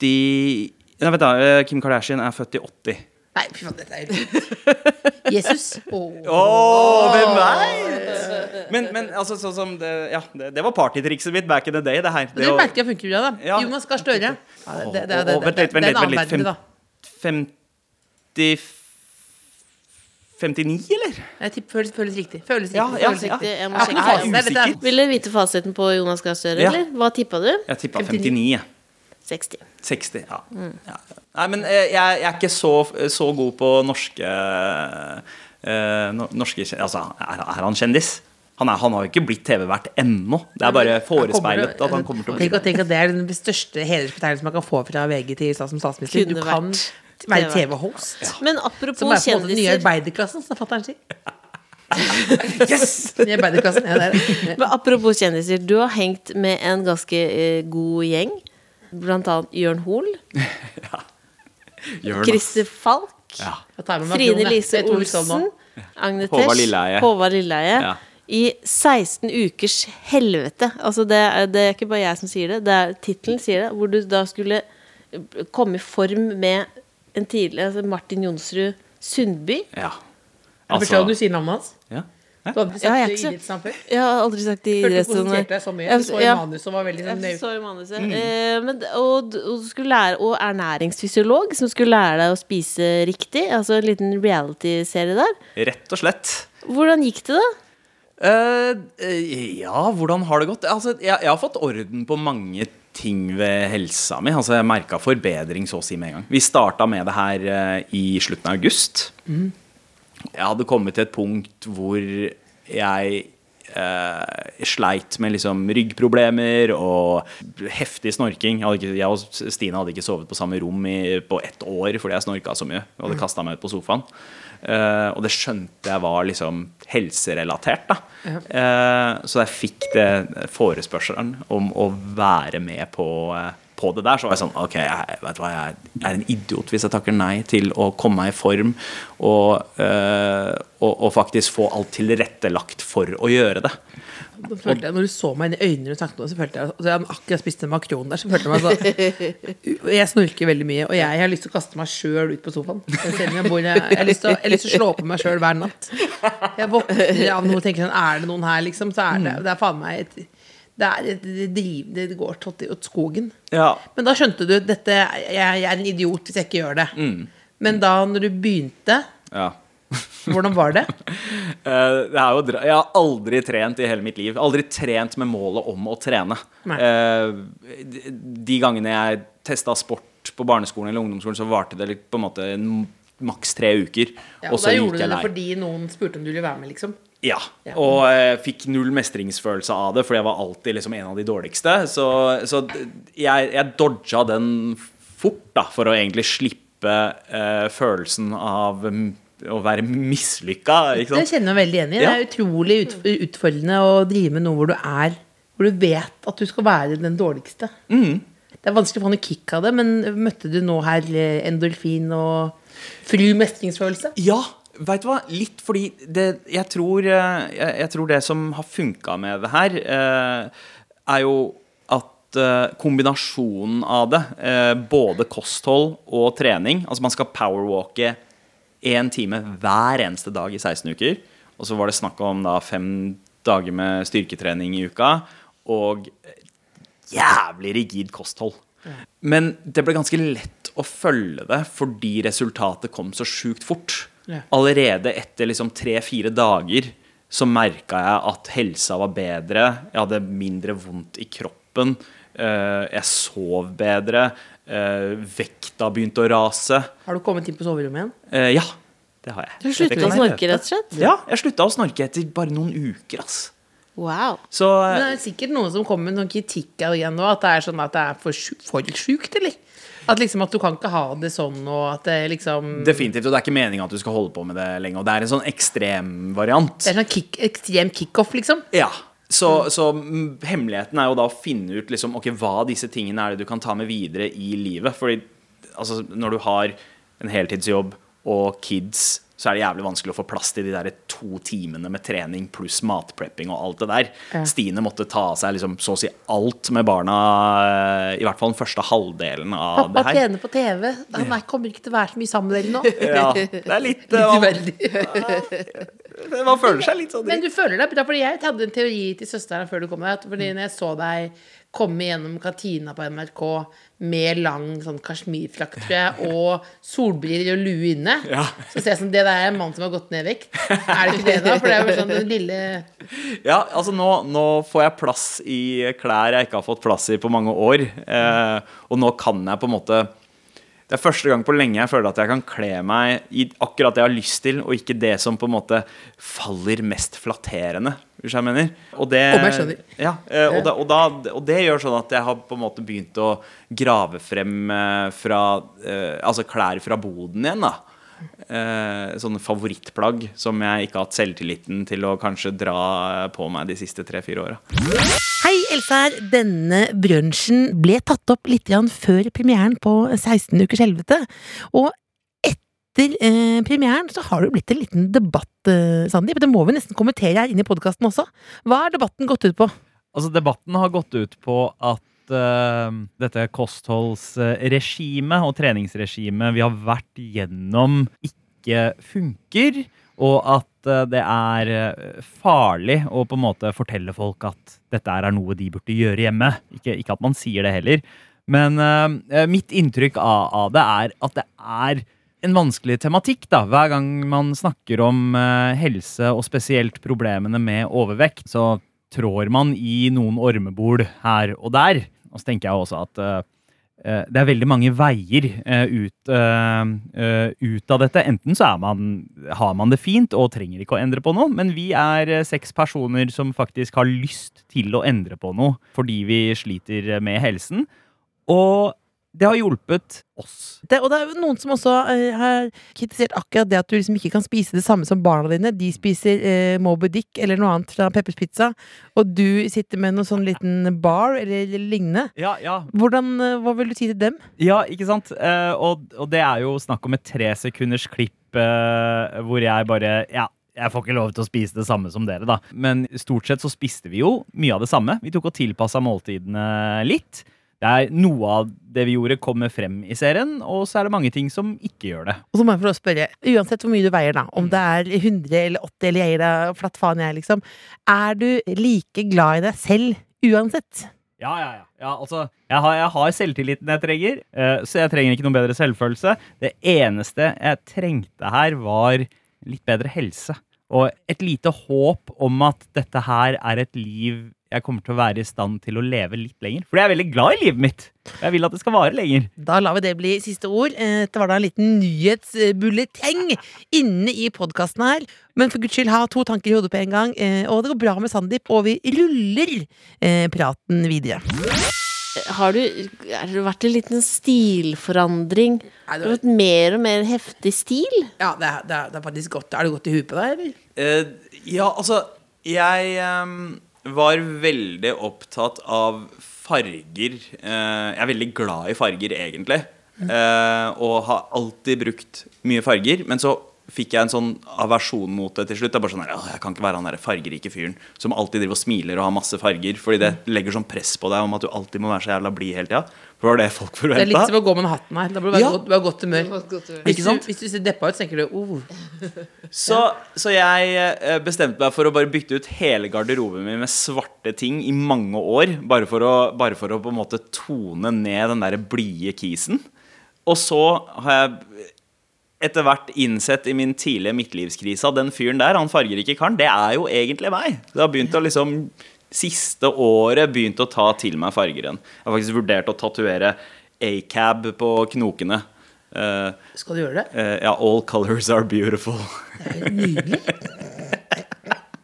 80 Nei, vent da. Kim Kardashian er født i 80. Nei, fy faen, dette er helt vilt. Jesus. Åh. Å, hvem veit? Men, men altså, sånn som det, ja, det, det var partytrikset mitt back in the day. Det her. Det det merker jeg funker bra, da. Ja. Jonas Gahr Støre. Ja, det, det, det, vent det, litt, vent det er litt, en annen vent verden, da. 50 59, eller? Jeg tipper føles, føles riktig. Føles riktig. ja, føles ja. riktig. Jeg må Jeg er sjekke. ikke fasit, usikker. Vil du vite fasiten på Jonas Gahr Støre, Ja. eller? Hva tippa du? Jeg tippa 59. 59. jeg. 60. 60, ja. ja. Nei, men eh, jeg, jeg er ikke så, så god på norske eh, norske Altså, er, er han kjendis? Han, er, han har jo ikke blitt TV-vert ennå. Det er bare forespeilet at han kommer til å bli at, tenk at det er den største hedersbetegnelsen man kan få fra VG til som statsminister. Du Kunne kan være TV. TV-host. Men Som apropos er på den nye kjendiser arbeiderklassen, som fatter'n sier. Yes! Nye arbeiderklassen, ja, det er det. Men apropos kjendiser, du har hengt med en ganske eh, god gjeng. Blant annet Jørn Hoel, ja. Christer Falk, Ja. Frine. Lise? Olsen, Agne Håvard Lilleheie. Håvard Lilleheie. Ja. I 16 ukers helvete. Altså det, det er ikke bare jeg som sier det, det er tittelen sier det. Hvor du da skulle komme i form med en tidlig altså Martin Jonsrud Sundby. Ja. Jeg forstår at du sier navnet hans. ja. Du hadde Ja, sagt det ikke så- i idrettsnavn før. Jeg har aldri sagt det i Hørte du konsentrerte deg så mye. Du så i ja. manus som var veldig sånn så manuset. Eh, men, og, og du skulle lære Og ernæringsfysiolog, som skulle lære deg å spise riktig. Altså en liten reality-serie der. Rett og slett. Hvordan gikk det, da? Eh, eh, ja, hvordan har det gått? Altså, jeg, jeg har fått orden på mange ting ved helsa mi. Altså, jeg merka forbedring så å si med en gang. Vi starta med det her uh, i slutten av august. Jeg hadde kommet til et punkt hvor jeg eh, sleit med liksom ryggproblemer og heftig snorking. Jeg, ikke, jeg og Stine hadde ikke sovet på samme rom i, på ett år fordi jeg snorka så mye. Og hadde kasta meg ut på sofaen. Eh, og det skjønte jeg var liksom helserelatert. da Eh, Så jeg fikk det forespørselen om å være med på, eh, på det der, så var jeg sånn Ok, jeg, vet hva, jeg er- en idiot hvis jeg takker nei til å komme meg i form og, øh, og, og faktisk få alt tilrettelagt for å gjøre det. Da følte jeg, når du så meg inn i øynene og snakket om det, så følte jeg altså, Jeg akkurat spist en makron der, så følte jeg meg sånn Jeg snorker veldig mye, og jeg har lyst til å kaste meg sjøl ut på sofaen. Jeg, jeg, bor, jeg, jeg, har lyst til å, jeg har lyst til å slå på meg sjøl hver natt. Jeg våkner av noe og tenker sånn Er det noen her, liksom? Så er det, det er faen meg et det, er, det, driv, det går til skogen. Ja, Men da skjønte du dette, jeg, jeg er en idiot hvis jeg ikke gjør det. Men da når du begynte, ja. hvordan var det? Eh, det jo, jeg har aldri trent i hele mitt liv. Aldri trent med målet om å trene. Nei. Eh, de, gangene jeg testa sport på barneskolen eller ungdomsskolen, så varte det på en måte maks tre uker. Ja, og og da gjorde du det fordi noen spurte om du ville være med, liksom. Ja, Ja. og eh, fikk null mestringsfølelse av det, fordi jeg var alltid liksom en av de dårligste. Så, så jeg, jeg dodga den fort, da, for å egentlig slippe eh, følelsen av å være mislykka. Det kjenner jeg veldig igjen i. Det er utrolig ut, utfordrende å drive med noe hvor du er Hvor du vet at du skal være den dårligste. Mm. Det er vanskelig å få noe kick av det, men møtte du nå her eh, endorfin og fru mestringsfølelse? Ja, veit du hva? Litt fordi det, jeg, tror, eh, jeg, jeg tror det som har funka med det her, eh, er jo at eh, kombinasjonen av det, eh, både kosthold og trening Altså man skal powerwalke én time hver eneste dag i 16 uker. Og så var det snakk om da fem dager med styrketrening i uka. Og jævlig rigid kosthold. Men det ble ganske lett å følge det fordi resultatet kom så sjukt fort. Allerede etter liksom tre-fire dager så merka jeg at helsa var bedre. Jeg hadde mindre vondt i kroppen. eh, jeg sov bedre. eh, vekta begynte å rase. Har du kommet inn på soverommet igjen? Eh, ja, det har jeg. Du slutta å snorke, rett og slett? Ja, jeg slutta å snorke etter bare noen uker, ass. Wow. Så Men det er sikkert noen som kommer med noen kritikk av det igjen nå, at det er sånn at det er for, sju- for sjukt, eller? At liksom at du kan ikke ha det sånn, og at det liksom definitivt, og det er ikke meninga at du skal holde på med det lenge. Og det er en sånn ekstremvariant. Det er en sånn kick, ekstrem kickoff, liksom. Ja. Så, så mm, hemmeligheten er jo da å finne ut liksom, okay, hva disse tingene er det du kan ta med videre i livet. Fordi altså, når du har en heltidsjobb og kids, så er det jævlig vanskelig å få plass til de der to timene med trening pluss matprepping og alt det der. Ja. Stine måtte ta av seg liksom, så å si alt med barna, eh, i hvert fall den første halvdelen av Pappa det her. trener på TV. Han er- kommer ikke til å være så mye sammen med dere nå. Ja, det er litt, Litt eh, uverdig. man, man føler seg litt sånn Men du føler deg bra, fordi jeg hadde en teori til søsteren før du kom her. Fordi når jeg så deg komme gjennom kantina på NRK med lang sånn kasjmirfrakk, tror jeg, og solbriller og lue inne, Ja. så ser jeg sånn Det der er en mann som har gått ned i vekt. Er det ikke det, da? For det er jo sånn den lille Ja, altså nå, nå får jeg plass i klær jeg ikke har fått plass i på mange år. Eh, og nå kan jeg på en måte Det er første gang på lenge jeg føler at jeg kan kle meg i akkurat det jeg har lyst til, og ikke det som på en måte faller mest flatterende. Hvis jeg mener. Og det, Om jeg skjønner. Ja, eh, og, da, og, da, og det gjør sånn at jeg har på en måte begynt å grave frem eh, fra eh, Altså klær fra boden igjen, da. Eh, sånne favorittplagg som jeg ikke har hatt selvtilliten til å kanskje dra på meg de siste tre-fire åra. Hei, Else her. Denne brunsjen ble tatt opp litt før premieren på 16 ukers helvete. Og etter eh, premieren så har det blitt en liten debatt, eh, Sandeep. Det må vi nesten kommentere her inne i podkasten også. Hva har debatten gått ut på? Altså, debatten har gått ut på at eh, dette kostholdsregimet og treningsregimet vi har vært gjennom, ikke funker. Og at eh, det er eh, farlig å på en måte fortelle folk at dette er noe de burde gjøre hjemme. Ikke, ikke at man sier det heller. Men uh, mitt inntrykk av, av det er at det er en vanskelig tematikk da. Hver gang man snakker om uh, helse, og spesielt problemene med overvekt, så trår man i noen ormebol her og der. Og så tenker jeg også at eh, det er veldig mange veier eh, ut, eh, eh, ut av dette. Enten så man, har man det fint og trenger ikke å endre på noe, men vi er eh, seks personer som faktisk har lyst til å endre på noe fordi vi sliter med helsen. Og det har hjulpet oss. Det, og det er jo noen som også eh, har kritisert akkurat det at du liksom ikke kan spise det samme som barna dine. De spiser eh, Moby Dick eller noe annet fra Peppers Pizza, og du sitter med noe sånn liten bar eller lignende. Ja, ja, Hvordan, eh, Hva vil du si til dem? Ja, ikke sant? Eh, og, og det er jo snakk om et tresekunders klipp eh, hvor jeg bare Ja, jeg får ikke lov til å spise det samme som dere, da. Men stort sett så spiste vi jo mye av det samme. Vi tok og tilpassa måltidene litt. Det er Noe av det vi gjorde, kommer frem i serien, og så er det mange ting som ikke gjør det. Og så må jeg få spørre, uansett hvor mye du veier, da, om det er 100 eller 80 eller jeg gir flatt faen, jeg, liksom, er du like glad i deg selv uansett? Ja, ja, ja. ja altså, jeg har, jeg har selvtilliten jeg trenger, eh, så jeg trenger ikke noen bedre selvfølelse. Det eneste jeg trengte her, var litt bedre helse. Og et lite håp om at dette her er et liv jeg kommer til å være i stand til å leve litt lenger. For jeg er veldig glad i livet mitt. Og jeg vil at det skal vare lenger. Da lar vi det bli siste ord. Det var da en liten nyhetsbulleteng inne i podkasten her. Men for guds skyld, ha to tanker i hodet på en gang. eh, Og det går bra med Sandeep, og vi ruller eh, praten videre. Har du, har du vært en liten stilforandring? Har du fått mer og mer heftig stil? Ja, det er, det er, det er faktisk godt. Er du godt i huet på deg, eller? Uh, ja, altså Jeg ehm, var veldig opptatt av farger. Eh, jeg er veldig glad i farger, egentlig. Eh, og har alltid brukt mye farger. Men så fikk jeg en sånn aversjon mot det til slutt. Det er bare sånn Jeg kan ikke være han der fargerike fyren som alltid driver og smiler og har masse farger. Fordi det legger sånn press på deg om at du alltid må være så jævla blid hele tida. For det folk Det er litt som å gå med en hatten her. Da blir du Ja. godt, humør. Hvis, Ikke sant? Du, hvis du ser deppa ut, så tenker du oh. Så, så jeg eh, bestemte meg for å bare bytte ut hele garderoben min med svarte ting i mange år. Bare for å, bare for å på en måte tone ned den der blide kisen. Og så har jeg etter hvert innsett i min tidlige midtlivskrise at den fyren der, han fargerike karen, det er jo egentlig meg. Det har begynt å liksom siste året begynt å ta til meg fargeren. Jeg har faktisk vurdert å tatovere acab på knokene. Uh, Skal du gjøre det? Uh, ja, all colors are beautiful. Det er jo nydelig.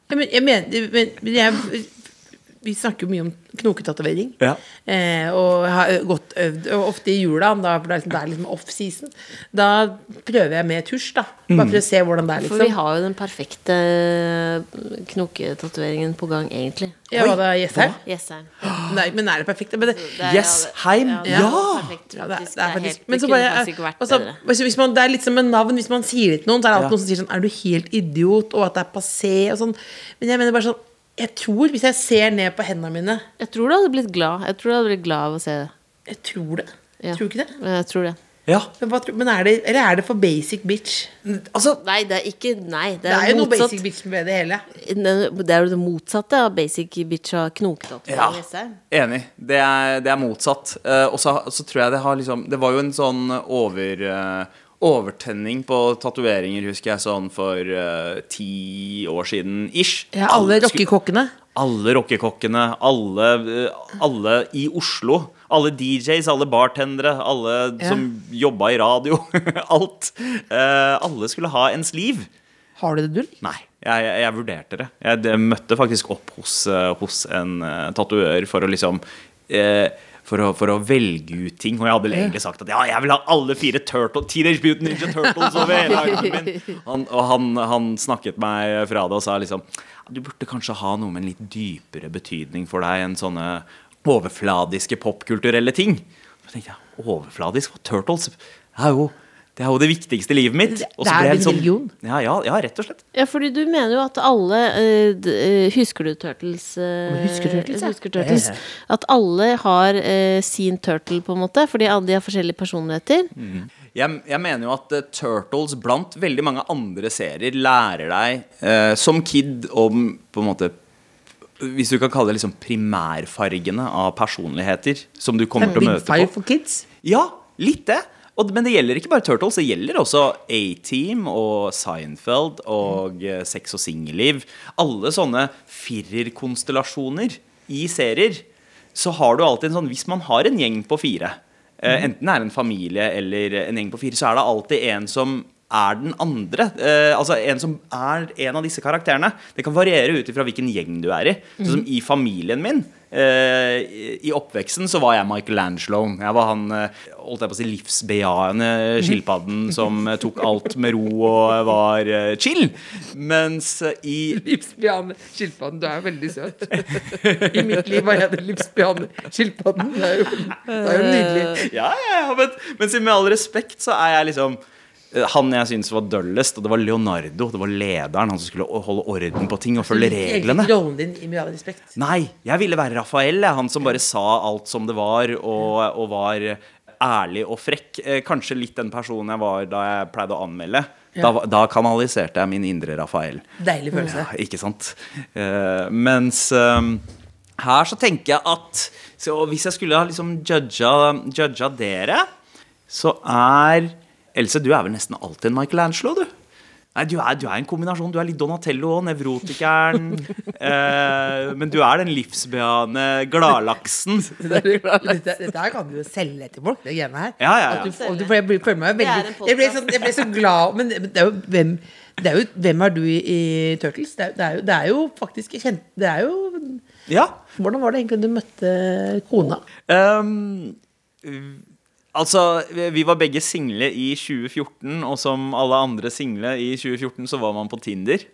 Ja, men, jeg mener, men, men jeg, vi snakker jo mye om knoketatovering. Ja. Eh, og har godt øvd. Og ofte i jula, da, for det er liksom, det er liksom off-season, da prøver jeg med tusj. da Bare for å se hvordan det er. For vi liksom har jo den perfekte knoketatoveringen på gang, egentlig. Ja, hva da, Jessheim? Jessheim. Nei, men er det perfekt? Men det, Det er- Jessheim, det ja! perfekt, Ja, det, er- det er faktisk Men det så bare altså, hvis, man, Det er litt som med navn. Hvis man sier det til noen, så er det alltid Ja. noen som sier sånn Er du helt idiot? Og at det er passé og sånn. Men jeg mener bare sånn Jeg tror, hvis jeg ser ned på hendene mine Jeg tror du hadde blitt glad. Jeg tror du hadde blitt glad av å se det. Jeg tror det. Ja. Tror du ikke det? Jeg tror det. Ja, Men, hva, men er det Eller er det for basic bitch? altså Nei, det er ikke Nei, det Det er, er jo noe motsatt. basic bitch med det hele. Det er jo det motsatte av basic bitch av knoketatovering. Ja, enig. Det er, det er motsatt. Uh, og så så tror jeg det har liksom Det var jo en sånn over eh, overtenning på tatoveringer, husker jeg, sånn for uh, ti år siden ish. Ja, alle rockekokkene. Alle rockekokkene, alle, eh, alle i Oslo. Alle DJs, alle bartendere, alle Ja. som jobba i radio. Alt. Eh, alle skulle ha ens liv. Har du det, Dull? Nei, jeg, jeg, jeg vurderte det. Jeg møtte faktisk opp hos, hos en uh, tatuør for å liksom eh, for å, for å velge ut ting. Og jeg hadde egentlig sagt at ja, jeg vil ha alle fire turtle, Teenage Mutant Ninja Turtles over hele armen min. Han, og han, han snakket meg fra det og sa liksom du burde kanskje ha noe med en litt dypere betydning for deg enn sånne overfladiske popkulturelle ting. Så tenkte jeg, overfladisk? Turtles? Det er jo det, er jo det viktigste i livet mitt. Det- Og så det er ble jeg din sånn- religion. Ja, ja, ja, rett og slett. Ja, fordi du mener jo at alle uh, eh, Husker du Turtles? Uh, Husker Turtles, ja. husker Turtles? At alle har uh, sin turtle, på en måte, fordi alle de har forskjellige personligheter. Jeg, jeg mener jo at Turtles blant veldig mange andre serier lærer deg som kid om på en måte Hvis du kan kalle det liksom primærfargene av personligheter som du kommer til å Big møte Five på. for kids. Ja, litt det. Og, men det gjelder ikke bare Turtles, det gjelder også A-Team og Seinfeld og mm. Sex og singelliv. Alle sånne firerkonstellasjoner i serier. Så har du alltid en sånn Hvis man har en gjeng på fire, mm. enten det er en familie eller en gjeng på fire, så er det alltid en som er den andre. Eh, altså en som er en av disse karakterene. Det kan variere ut ifra hvilken gjeng du er i. Sånn som i familien min. Eh, i- oppveksten så var jeg Michelangelo. Jeg var han eh, holdt jeg på å si, livsbejaende skilpadden som eh, tok alt med ro og var eh, chill. Mens i Livsbejaende skilpadden. Du er jo veldig søt. I mitt liv var jeg den livsbejaende skilpadden. Det er jo, det er jo nydelig. Ja, ja, ja, men, men med all respekt så er jeg liksom han jeg syntes var døllest, og det var Leonardo. Det var lederen, han som skulle holde orden på ting og følge reglene. Rollen din i mye av respekt. Nei, jeg ville være Rafael, han som bare sa alt som det var, og, og var ærlig og frekk. Eh, Kanskje litt den personen jeg var da jeg pleide å anmelde. Da, da kanaliserte jeg min indre Rafael. Deilig følelse. Ja, ikke sant? Uh, mens uh, her så tenker jeg at så Hvis jeg skulle ha liksom judga, judga dere, så er Else, du er vel nesten alltid en Michelangelo, du? Nei, du er, du er en kombinasjon. Du er litt Donatello og nevrotikeren. eh, men du er den livsbejaende gladlaksen. Dette, dette her kan du jo selge til folk, det greiene her. Ja, ja, ja. At du, får- du, jeg blir- føler meg veldig jeg ble, så, jeg ble så glad Men det er jo hvem det er jo, Hvem er du i, i Turtles? Det er, det, er jo, det er jo faktisk kjent Det er jo Ja. Hvordan var det egentlig du møtte kona? Ehm, altså, vi var begge single i 2014, og som alle andre single i 2014, så var man på Tinder.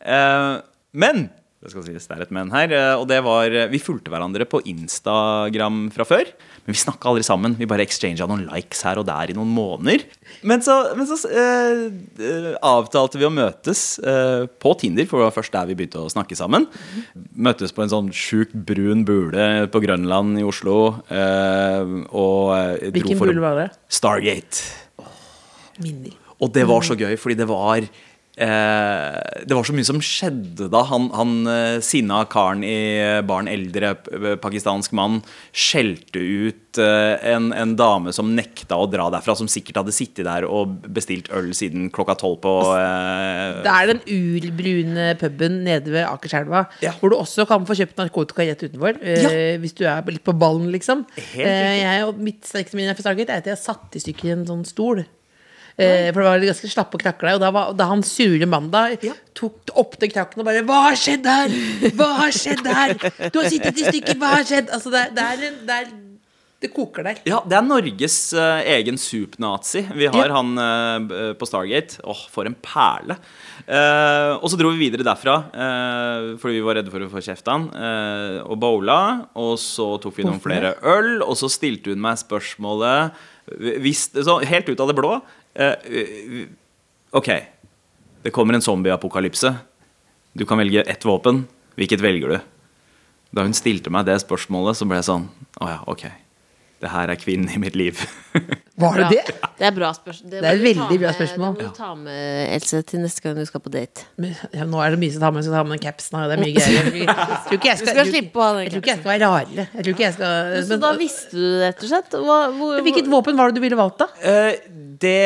Eh, men det skal sies, det er et men her. eh, Og det var Vi fulgte hverandre på Instagram fra før. Men vi snakka aldri sammen. Vi bare exchanga noen likes her og der i noen måneder. Men så, men så eh, eh, avtalte vi å møtes eh, på Tinder, for det var først der vi begynte å snakke sammen. Møttes på en sånn sjukt brun bule på Grønland i Oslo. eh, og eh, Hvilken bule var det? Stargate. Minner. Og det var så gøy, fordi det var eh, Det var så mye som skjedde da. Han, han eh, sinna karen i eh, Barn eldre, pakistansk mann, skjelte ut eh, en, en dame som nekta å dra derfra, som sikkert hadde sittet der og bestilt øl siden klokka tolv på eh, Det er den urbrune puben nede ved Akerselva, Ja. hvor du også kan få kjøpt narkotika rett utenfor. eh, hvis du er litt på ballen, liksom. Helt Eh, jeg mitt sterkeste minne er at jeg satte i stykker en sånn stol. Eh, for det var ganske slappe og der. Og da, var, da han sure mannen da tok opp den krakken og bare 'Hva har skjedd her? Hva har skjedd her? Du har sittet i stykker, hva har skjedd?' Altså, det, det, er, det, er, det koker der. Ja, det er Norges uh, egen soup-nazi. Vi har Ja. han uh, på Stargate. Åh, for en perle. Uh, og så dro vi videre derfra fordi vi var redde for å få kjeft av han. og bowla. Og så tok vi noen flere øl, og så stilte hun meg spørsmålet hvis, så Helt ut av det blå. Eh, OK, det kommer en zombieapokalypse. Du kan velge ett våpen. Hvilket velger du? Da hun stilte meg det spørsmålet, så ble jeg sånn Å ja, ok. Det her er kvinnen i mitt liv. Var det det? Det er bra spørsmål. Det er et veldig bra spørsmål. Det må du ta med, Else, til neste gang du skal på date. Ja, nå er det mye som tar med, skal ta med den capsen. Det er mye greier. Jeg tror ikke jeg Du skal Jeg tror ikke jeg skal være rarere. Jeg tror ikke jeg skal Så da visste du det, rett og slett? Hva, hvor, Hvilket våpen var det du ville valgt, da? Eh, det,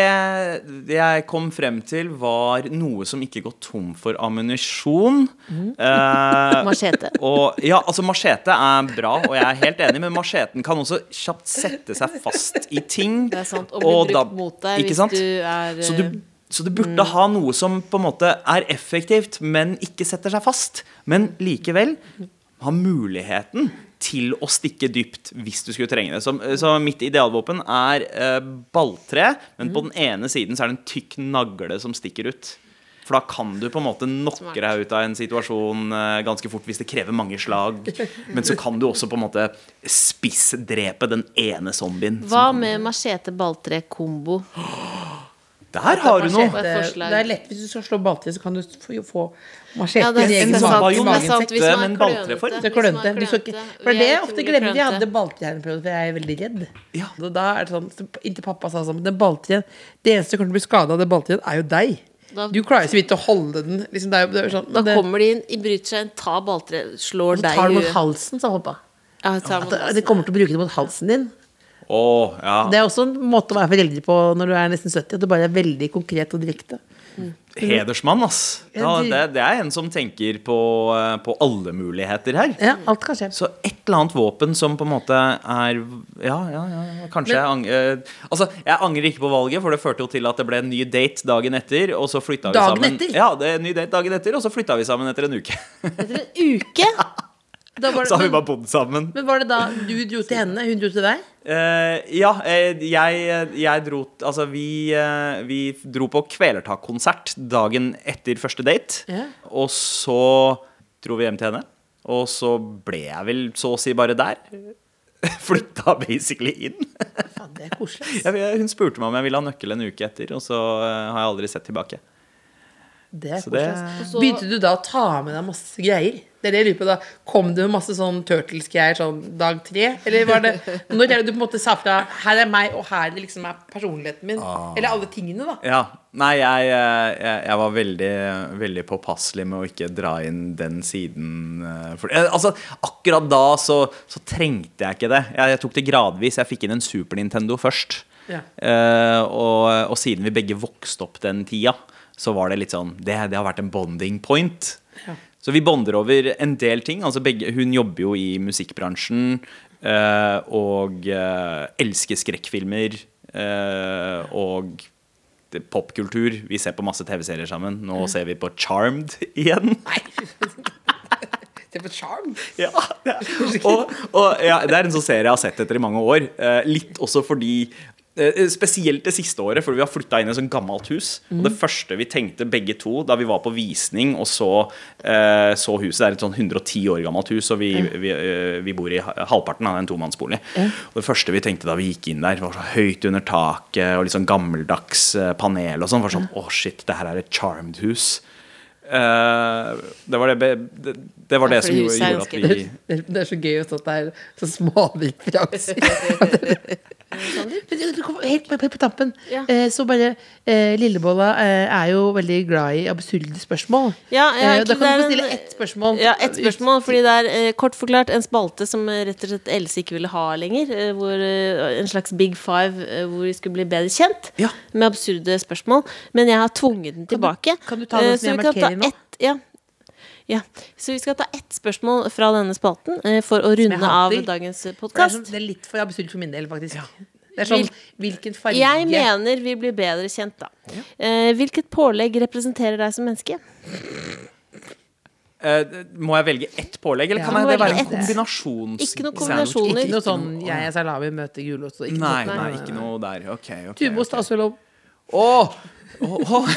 det jeg kom frem til, var noe som ikke går tom for ammunisjon. Eh, Machete. og, ja, altså Machete er bra, og jeg er helt enig, men macheten kan også kjapt sette seg fast i ting. Det er sant. Og bli brukt da- mot deg hvis du er Så du, så du burde ha noe som på en måte er effektivt, men ikke setter seg fast. Men likevel ha muligheten til å stikke dypt hvis du skulle trenge det. Så, så mitt idealvåpen er eh, balltre, men på den ene siden så er det en tykk nagle som stikker ut. For da kan du på en måte knocke deg ut av en situasjon eh, ganske fort hvis det krever mange slag. Men så kan du også på en måte spissdrepe den ene zombien. Hva med machete balltre kombo? Der har du noe! Det, det er lett hvis du skal slå balltre, så kan du få, få machete Ja, i egen sant, mage- det i sant, magen. hvis man er men balltre for Det er klønete. For det er ofte Vi er glemmer jeg hadde balltreprøve, for jeg er veldig redd. Ja. Da er det sånn, Inntil pappa sa sånn Det balltreen Det eneste som kommer til å bli skada av det balltreen, er jo deg. Da- Du klarer jo så vidt å holde den. Liksom, det er, det er sånn, Da det, kommer de inn, bryter seg inn, tar balltreet, slår så deg tar i det mot halsen, sa pappa. Ja, tar det kommer til å bruke det mot halsen din. Oh, ja. Det er også en måte å være foreldre på når du er nesten 70. At du bare er veldig konkret og direkte. Hedersmann, ass. Ja, det, det er en som tenker på, eh, på alle muligheter her. Ja, alt kan skje. Så et eller annet våpen som på en måte er Ja, ja, ja kanskje jeg angrer Altså, jeg angrer ikke på valget, for det førte jo til at det ble en ny date dagen etter, og så flytta vi Dagen sammen. etter? Ja, det er en ny date dagen etter, og så flytta vi sammen etter en uke. Etter en uke? Det, Så har vi bare bodd sammen. men var det da du dro til henne, hun dro til deg? Uh, ja, eh, jeg, jeg dro Altså, vi, uh, vi dro på Kvelertak-konsert dagen etter første date. Yeah. Og så dro vi hjem til henne. Og så ble jeg vel så å si bare der. Flytta basically inn. Faen, det er koselig. hun spurte meg om jeg ville ha nøkkel en uke etter, og så har jeg aldri sett tilbake. Det er koselig. ass. Og så- Begynte du da å ta med deg masse greier? Det er det jeg lurer på da Kom det med masse sånn Turtles-greier sånn dag tre? Eller var det Når er det du på en måte sa fra Her er meg, og her det liksom er personligheten min? Eller alle tingene, da. Ja, Nei, jeg, eh, jeg, jeg var veldig, veldig påpasselig med å ikke dra inn den siden. eh, For, eh, altså, akkurat da så, så trengte jeg ikke det. Jeg, jeg tok det gradvis. Jeg fikk inn en Super Nintendo først. Ja. Uh, og, og siden vi begge vokste opp den tida, så var det litt sånn Det, det har vært en bonding point. Ja. Så vi bonder over en del ting. Altså begge, hun jobber jo i musikkbransjen øh, og øh, elsker skrekkfilmer. øh, og popkultur. Vi ser på masse TV-serier sammen. Nå ser vi på Charmed igjen. Se på Charm. Ja, det er, og, og ja, det er en sånn serie jeg har sett etter i mange år. Eh, litt også fordi Spesielt det siste året, for vi har flytta inn i et sånt gammelt hus. Og det første vi tenkte begge to da vi var på visning og så, eh, så huset Det er et sånn 110 år gammelt hus, og vi, vi, eh, vi bor i ha- halvparten av en tomannsbolig. Og det første vi tenkte da vi gikk inn der, var så høyt under taket og litt sånn gammeldags eh, panel og sånn. Var sånn Å, shit, det her er et charmed hus. Uh, det var det, det, det, var det Ja, som gjorde, at vi Det, det er så gøy å stå der er så smålige referanser. Helt på, på tampen. Ja. Eh, så bare eh, Lillebolla eh, er jo veldig glad i absurde spørsmål. Ja, jeg, da kan du få stille ett spørsmål. Ja, ett spørsmål, fordi det er kort forklart en spalte som rett og slett Else ikke ville ha lenger. Hvor, en slags Big Five hvor vi skulle bli bedre kjent Ja. med absurde spørsmål. Men jeg har tvunget den Kan du- tilbake. kan du ta noe som jeg markerer nå? ett- ja. Ja. Så vi skal ta ett spørsmål fra denne spalten eh, for å runde av dagens Det er, podkast. sånn, det er litt for absurd for min del, faktisk. Det er sånn, hvilken farge Jeg mener vi blir bedre kjent, da. Eh, hvilket pålegg representerer deg som menneske? Eh, må jeg velge ett pålegg, eller Ja. kan det være en kombinasjonssandwich? Ikke noe kombinasjoner. Ikke noe sånn 'jeg er salami, møter gulost' og ikke Nei, noe nei, ikke noe der. Ok, ok. Tubost, ok. altså lov. Åh! oh.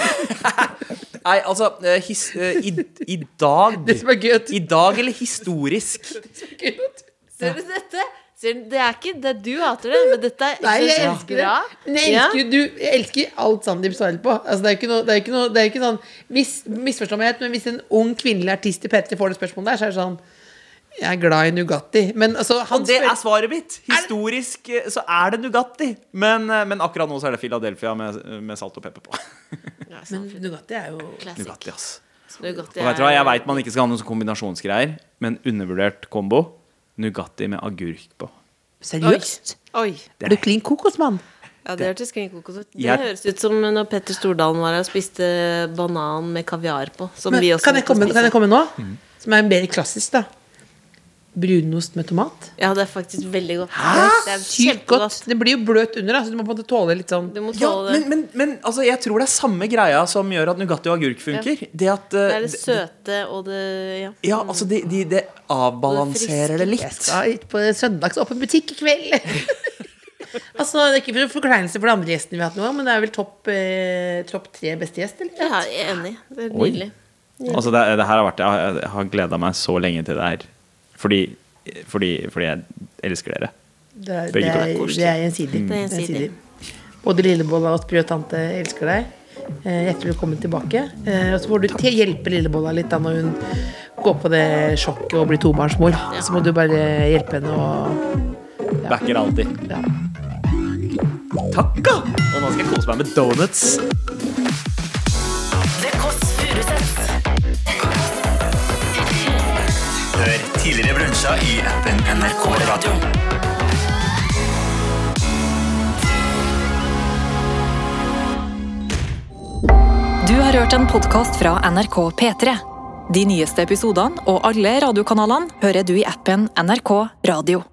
Nei, altså eh, his, eh, i, I dag Det som er gøy at I dag eller historisk? Ser du dette? Ser du, det er ikke det du hater det, men dette er Nei, jeg elsker det. Men jeg elsker, ja. du, jeg elsker alt Sandeep svarer på. Altså, det er ikke noe, det er ikke noe, det er ikke sånn mis, misforståelighet, men hvis en ung kvinnelig artist i P3 får det spørsmålet der, så er det sånn Jeg er glad i Nugatti. Men altså, han Og det spør- er svaret mitt! Historisk eh, så er det Nugatti. Men, eh, men akkurat nå så er det Philadelphia med, med salt og pepper på. Men Nugatti er jo Classic. Nugatti, ass. Nugatti Og vet du hva, Jeg veit man ikke skal ha noen sånn kombinasjonsgreier, men undervurdert kombo. Nugatti med agurk på. Seriøst? Oi. Er du klin kokosmann? Ja, det hørtes ut. Det Jeg- høres ut som når Petter Stordalen var her og spiste banan med kaviar på. Som Men, vi også kan, jeg komme, kan jeg komme nå? Som er mer klassisk, da. Brunost med tomat. Ja, det er faktisk veldig godt. Hæ? Det er Sykt godt. Det blir jo bløt under, så du må på en måte tåle litt sånn Du må Ja, tåle det. men, men, men altså, jeg tror det er samme greia som gjør at Nugatti og agurk funker. Det at eh, Det er det søte og det Ja. Ja, altså det, de, de avbalanserer det det, litt. skal ut på søndagsåpen butikk i kveld. altså, det er ikke for forkleinelse for de andre gjestene vi har hatt nå, men det er vel topp eh, topp tre beste gjest, eller? Ja, jeg er enig. Det er nydelig. Altså det, det her har vært Jeg har, jeg har gleda meg så lenge til det her. Fordi, fordi, fordi jeg elsker dere. Det er, det Begge to er det er gjensidig. Det er gjensidig. Både Lillebolla og Sprø tante elsker deg. Eh, Hjertelig velkommen tilbake. Eh, Og så får du til hjelpe Lillebolla litt da når hun går på det sjokket og blir tobarnsmor. Så må du bare hjelpe henne og Backer alltid. ja. Takk, da! Og nå skal jeg kose meg med donuts. Det Furuseths. Hør tidligere brunsja i appen NRK Radio. Du har hørt en podkast fra NRK P3. De nyeste episodene og alle radiokanalene hører du i appen NRK Radio.